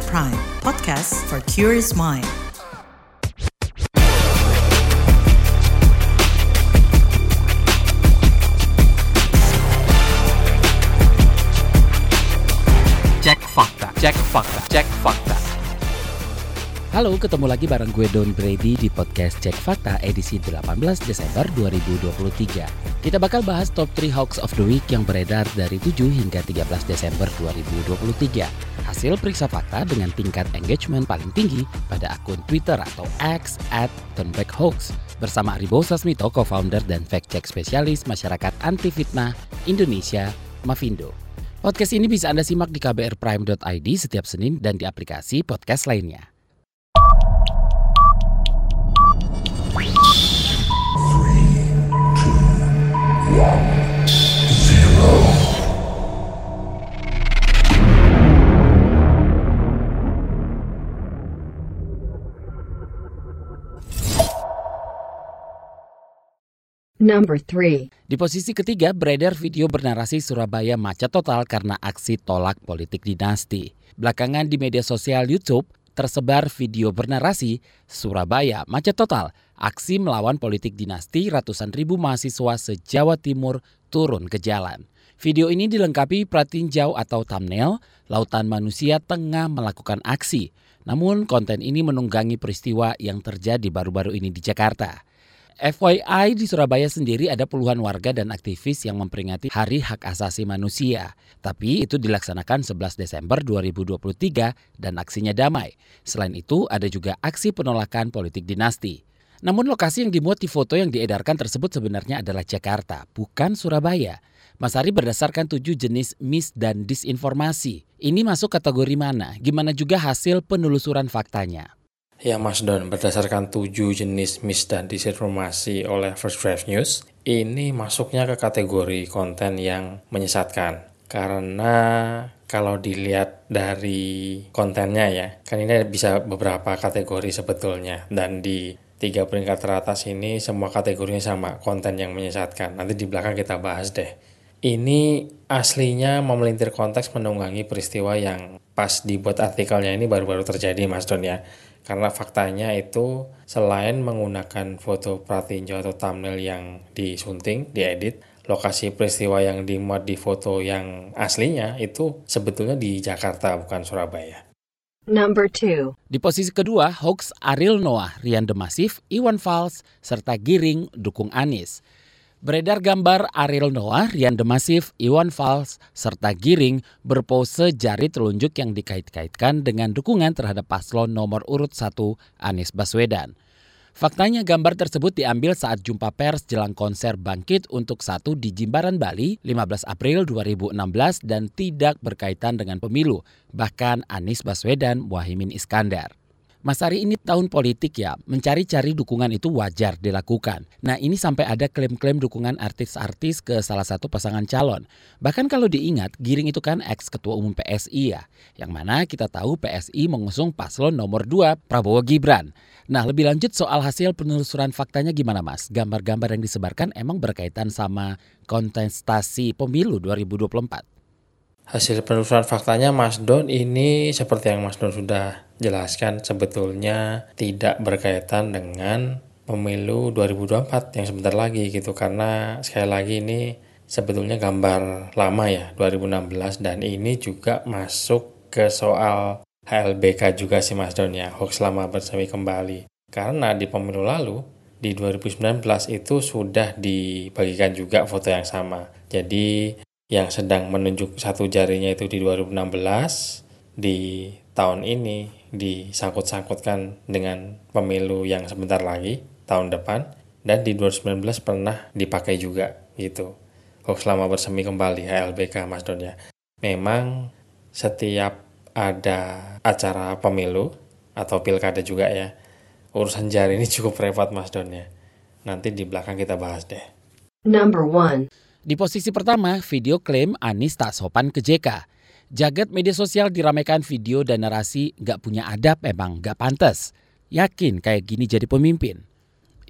KBR Prime, podcast for curious mind. Cek fakta, cek fakta, cek fakta. Halo, ketemu lagi bareng gue Don Brady di podcast Cek Fakta edisi 18 Desember 2023. Kita bakal bahas top 3 hoax of the week yang beredar dari 7 hingga 13 Desember 2023. Hasil periksa fakta dengan tingkat engagement paling tinggi pada akun Twitter atau X at Turnback Hoax bersama Aribo Sasmito, co-founder dan fact-check spesialis masyarakat anti fitnah Indonesia, Mavindo. Podcast ini bisa Anda simak di kbrprime.id setiap Senin dan di aplikasi podcast lainnya. Number 3. Di posisi ketiga beredar video bernarasi Surabaya macet total karena aksi tolak politik dinasti. Belakangan di media sosial YouTube tersebar video bernarasi Surabaya macet total. Aksi melawan politik dinasti ratusan ribu mahasiswa se-Jawa Timur turun ke jalan. Video ini dilengkapi pratinjau atau thumbnail, lautan manusia tengah melakukan aksi. Namun konten ini menunggangi peristiwa yang terjadi baru-baru ini di Jakarta. FYI di Surabaya sendiri ada puluhan warga dan aktivis yang memperingati Hari Hak Asasi Manusia. Tapi itu dilaksanakan 11 Desember 2023 dan aksinya damai. Selain itu ada juga aksi penolakan politik dinasti. Namun lokasi yang dimuat di foto yang diedarkan tersebut sebenarnya adalah Jakarta, bukan Surabaya. Mas Ari berdasarkan tujuh jenis mis dan disinformasi. Ini masuk kategori mana? Gimana juga hasil penelusuran faktanya? Ya Mas Don, berdasarkan tujuh jenis mis dan disinformasi oleh First Drive News, ini masuknya ke kategori konten yang menyesatkan. Karena kalau dilihat dari kontennya ya, kan ini bisa beberapa kategori sebetulnya. Dan di tiga peringkat teratas ini semua kategorinya sama, konten yang menyesatkan. Nanti di belakang kita bahas deh. Ini aslinya memelintir konteks menunggangi peristiwa yang pas dibuat artikelnya ini baru-baru terjadi Mas Don ya karena faktanya itu selain menggunakan foto pratinjau atau thumbnail yang disunting, diedit, lokasi peristiwa yang dimuat di foto yang aslinya itu sebetulnya di Jakarta bukan Surabaya. Number 2. Di posisi kedua, hoax Ariel Noah, Rian Demasif, Iwan Fals, serta Giring dukung Anis. Beredar gambar Ariel Noah, Rian Demasif, Iwan Fals, serta Giring berpose jari telunjuk yang dikait-kaitkan dengan dukungan terhadap paslon nomor urut 1 Anies Baswedan. Faktanya gambar tersebut diambil saat jumpa pers jelang konser Bangkit untuk satu di Jimbaran, Bali 15 April 2016 dan tidak berkaitan dengan pemilu, bahkan Anies Baswedan Muhaimin Iskandar. Mas Ari ini tahun politik ya, mencari-cari dukungan itu wajar dilakukan. Nah ini sampai ada klaim-klaim dukungan artis-artis ke salah satu pasangan calon. Bahkan kalau diingat, Giring itu kan ex ketua umum PSI ya. Yang mana kita tahu PSI mengusung paslon nomor 2 Prabowo Gibran. Nah lebih lanjut soal hasil penelusuran faktanya gimana mas? Gambar-gambar yang disebarkan emang berkaitan sama kontestasi pemilu 2024? Hasil penelusuran faktanya Mas Don ini seperti yang Mas Don sudah jelaskan sebetulnya tidak berkaitan dengan pemilu 2024 yang sebentar lagi gitu. Karena sekali lagi ini sebetulnya gambar lama ya 2016 dan ini juga masuk ke soal HLBK juga sih Mas Don ya hoax lama bersemi kembali. Karena di pemilu lalu di 2019 itu sudah dibagikan juga foto yang sama. Jadi yang sedang menunjuk satu jarinya itu di 2016 di tahun ini disangkut-sangkutkan dengan pemilu yang sebentar lagi tahun depan dan di 2019 pernah dipakai juga gitu. Hoax lama bersemi kembali HLBK Mas Don ya. Memang setiap ada acara pemilu atau pilkada juga ya urusan jari ini cukup repot Mas Don ya. Nanti di belakang kita bahas deh. Number 1. Di posisi pertama, video klaim Anis tak sopan ke JK. Jagat media sosial diramaikan video dan narasi gak punya adab emang gak pantas. Yakin kayak gini jadi pemimpin.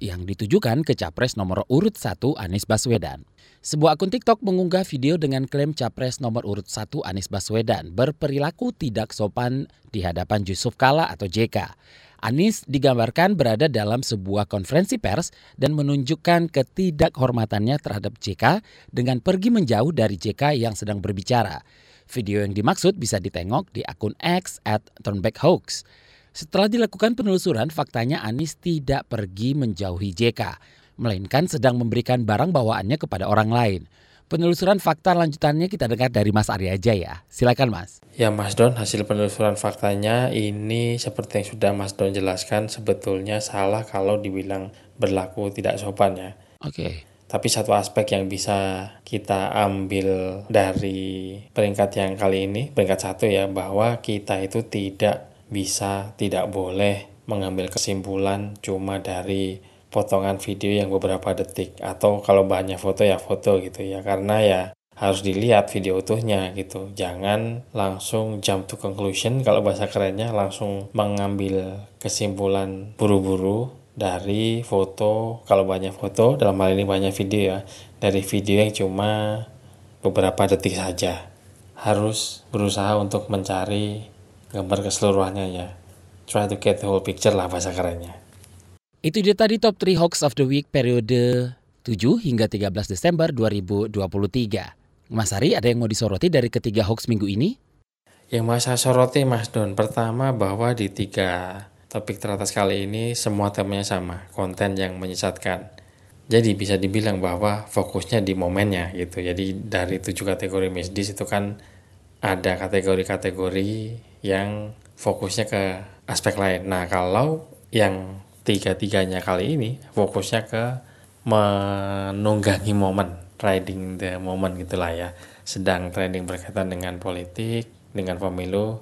yang ditujukan ke capres nomor urut 1 Anies Baswedan. Sebuah akun TikTok mengunggah video dengan klaim capres nomor urut 1 Anies Baswedan berperilaku tidak sopan di hadapan Yusuf Kala atau JK. Anies digambarkan berada dalam sebuah konferensi pers dan menunjukkan ketidakhormatannya terhadap JK dengan pergi menjauh dari JK yang sedang berbicara. Video yang dimaksud bisa ditengok di akun X at Hoax. Setelah dilakukan penelusuran, faktanya Anies tidak pergi menjauhi JK, melainkan sedang memberikan barang bawaannya kepada orang lain. Penelusuran fakta lanjutannya kita dengar dari Mas Arya aja ya. Silakan Mas. Ya Mas Don, hasil penelusuran faktanya ini seperti yang sudah Mas Don jelaskan sebetulnya salah kalau dibilang berlaku tidak sopan ya. Oke. Okay. Tapi satu aspek yang bisa kita ambil dari peringkat yang kali ini, peringkat satu ya, bahwa kita itu tidak bisa, tidak boleh mengambil kesimpulan cuma dari potongan video yang beberapa detik. Atau kalau banyak foto ya foto gitu ya. Karena ya harus dilihat video utuhnya gitu. Jangan langsung jump to conclusion. Kalau bahasa kerennya langsung mengambil kesimpulan buru-buru dari foto kalau banyak foto dalam hal ini banyak video ya dari video yang cuma beberapa detik saja. Harus berusaha untuk mencari gambar keseluruhannya ya. Try to get the whole picture lah bahasa kerennya itu dia tadi top 3 hoax of the week periode 7 hingga 13 Desember 2023 Mas Ari ada yang mau disoroti dari ketiga hoax minggu ini? Yang mau saya soroti Mas Don pertama bahwa di tiga Topik teratas kali ini semua temanya sama, konten yang menyesatkan. Jadi bisa dibilang bahwa fokusnya di momennya gitu. Jadi dari tujuh kategori misdis itu kan ada kategori-kategori yang fokusnya ke aspek lain. Nah kalau yang tiga-tiganya kali ini fokusnya ke menunggangi momen, riding the moment gitulah ya. Sedang trending berkaitan dengan politik, dengan pemilu,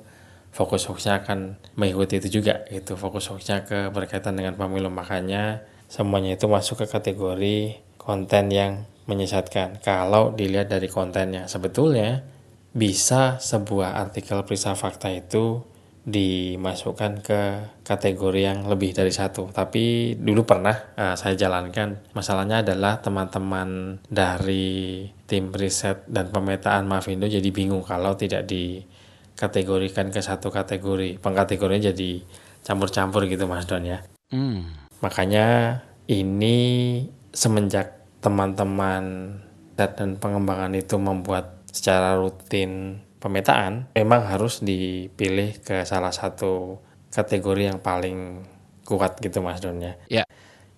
fokus hoaxnya akan mengikuti itu juga itu fokus hoaxnya ke berkaitan dengan pemilu. Makanya semuanya itu masuk ke kategori konten yang menyesatkan. Kalau dilihat dari kontennya sebetulnya bisa sebuah artikel periksa fakta itu dimasukkan ke kategori yang lebih dari satu. Tapi dulu pernah uh, saya jalankan. Masalahnya adalah teman-teman dari tim riset dan pemetaan Mavindo jadi bingung kalau tidak di kategorikan ke satu kategori. Pengkategorinya jadi campur-campur gitu Mas Don ya. Hmm. makanya ini semenjak teman-teman dan pengembangan itu membuat secara rutin pemetaan memang harus dipilih ke salah satu kategori yang paling kuat gitu Mas Don ya. Ya.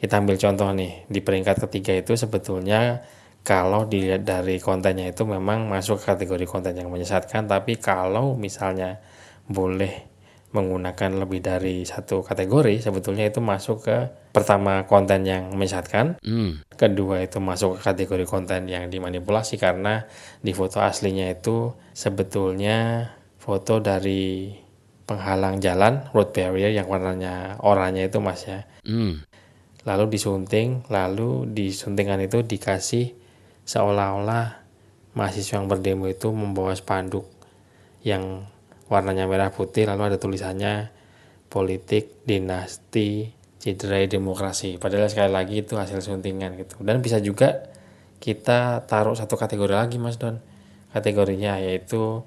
Kita ambil contoh nih di peringkat ketiga itu sebetulnya kalau dilihat dari kontennya itu memang masuk kategori konten yang menyesatkan tapi kalau misalnya boleh menggunakan lebih dari satu kategori sebetulnya itu masuk ke pertama konten yang menyesatkan mm. kedua itu masuk ke kategori konten yang dimanipulasi karena di foto aslinya itu sebetulnya foto dari penghalang jalan road barrier yang warnanya oranye itu mas ya mm. lalu disunting lalu disuntingan itu dikasih seolah-olah mahasiswa yang berdemo itu membawa spanduk yang warnanya merah putih lalu ada tulisannya politik dinasti cederai demokrasi. Padahal sekali lagi itu hasil suntingan gitu. Dan bisa juga kita taruh satu kategori lagi mas Don. Kategorinya yaitu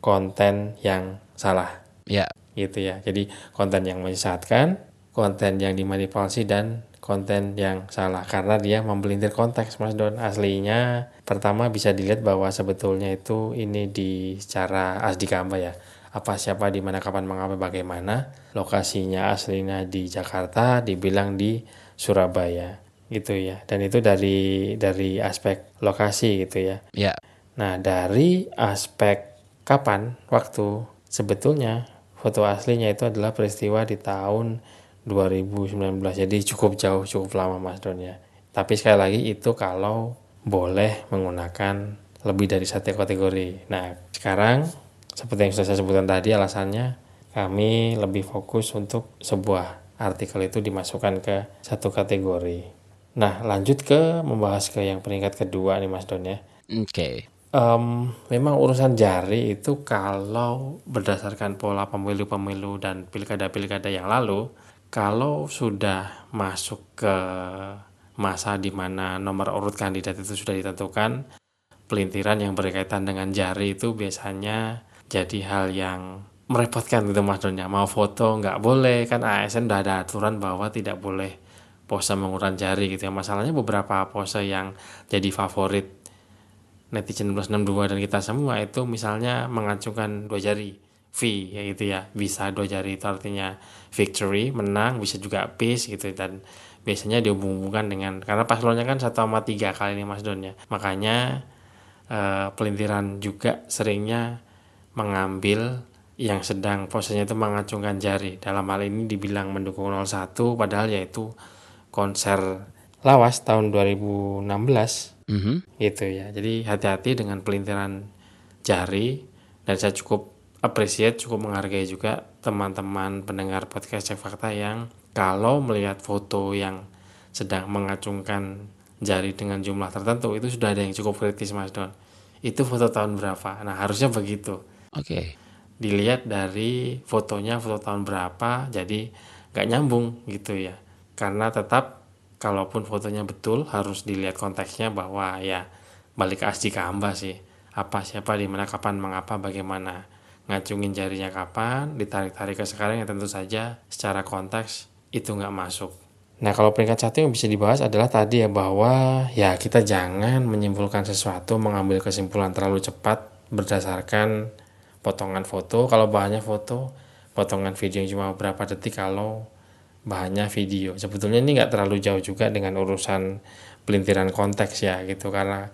konten yang salah. Ya. Gitu ya. Jadi konten yang menyesatkan konten yang dimanipulasi dan konten yang salah karena dia membelintir konteks Mas Don. Aslinya pertama bisa dilihat bahwa sebetulnya itu ini di secara asdikamba ya. Apa siapa di mana kapan mengapa bagaimana. Lokasinya aslinya di Jakarta dibilang di Surabaya. Gitu ya. Dan itu dari dari aspek lokasi gitu ya. Ya. Nah dari aspek kapan waktu sebetulnya foto aslinya itu adalah peristiwa di tahun 2019 jadi cukup jauh cukup lama Mas Don ya. Tapi sekali lagi itu kalau boleh menggunakan lebih dari satu kategori. Nah sekarang seperti yang sudah saya sebutkan tadi alasannya kami lebih fokus untuk sebuah artikel itu dimasukkan ke satu kategori. Nah lanjut ke membahas ke yang peringkat kedua nih Mas Don ya. Oke. Okay. Um, memang urusan jari itu kalau berdasarkan pola pemilu-pemilu dan pilkada-pilkada yang lalu kalau sudah masuk ke masa di mana nomor urut kandidat itu sudah ditentukan, pelintiran yang berkaitan dengan jari itu biasanya jadi hal yang merepotkan gitu mas Donya. Mau foto nggak boleh, kan ASN udah ada aturan bahwa tidak boleh pose menggunakan jari gitu ya. Masalahnya beberapa pose yang jadi favorit netizen plus 62 dan kita semua itu misalnya mengacungkan dua jari V ya gitu ya. Bisa dua jari itu artinya victory menang bisa juga peace gitu. Dan biasanya dihubung-hubungkan dengan karena paslonnya kan satu sama tiga kali ini Mas Don ya. Makanya eh, pelintiran juga seringnya mengambil yang sedang posenya itu mengacungkan jari. Dalam hal ini dibilang mendukung 01 padahal yaitu konser lawas tahun 2016 Mhm. gitu ya. Jadi hati-hati dengan pelintiran jari. Dan saya cukup appreciate cukup menghargai juga teman-teman pendengar podcast cek fakta yang kalau melihat foto yang sedang mengacungkan jari dengan jumlah tertentu itu sudah ada yang cukup kritis mas Don. Itu foto tahun berapa? Nah harusnya begitu. Oke. dilihat dari fotonya foto tahun berapa jadi nggak nyambung gitu ya. Karena tetap kalaupun fotonya betul harus dilihat konteksnya bahwa ya balik ke asli kamba sih. Apa siapa di mana kapan mengapa bagaimana ngacungin jarinya kapan ditarik-tarik ke sekarang yang tentu saja secara konteks itu nggak masuk. Nah kalau peringkat satu yang bisa dibahas adalah tadi ya bahwa ya kita jangan menyimpulkan sesuatu mengambil kesimpulan terlalu cepat berdasarkan potongan foto. Kalau bahannya foto potongan video yang cuma beberapa detik kalau bahannya video. Sebetulnya ini nggak terlalu jauh juga dengan urusan pelintiran konteks ya gitu. Karena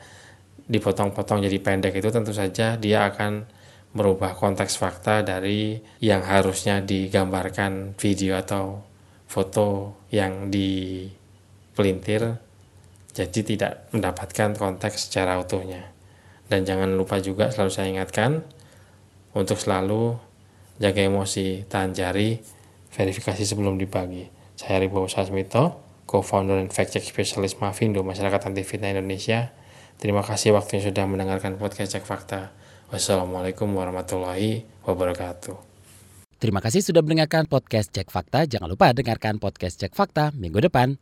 dipotong-potong jadi pendek itu tentu saja dia akan merubah konteks fakta dari yang harusnya digambarkan video atau foto yang dipelintir jadi tidak mendapatkan konteks secara utuhnya dan jangan lupa juga selalu saya ingatkan untuk selalu jaga emosi, tahan jari, verifikasi sebelum dibagi. Saya Ribo Sasmito, co-founder dan fact check specialist Mavindo Masyarakat Anti Fitnah Indonesia. Terima kasih waktunya sudah mendengarkan podcast Cek Fakta. Wassalamualaikum warahmatullahi wabarakatuh. Terima kasih sudah mendengarkan podcast Cek Fakta. Jangan lupa dengarkan podcast Cek Fakta minggu depan.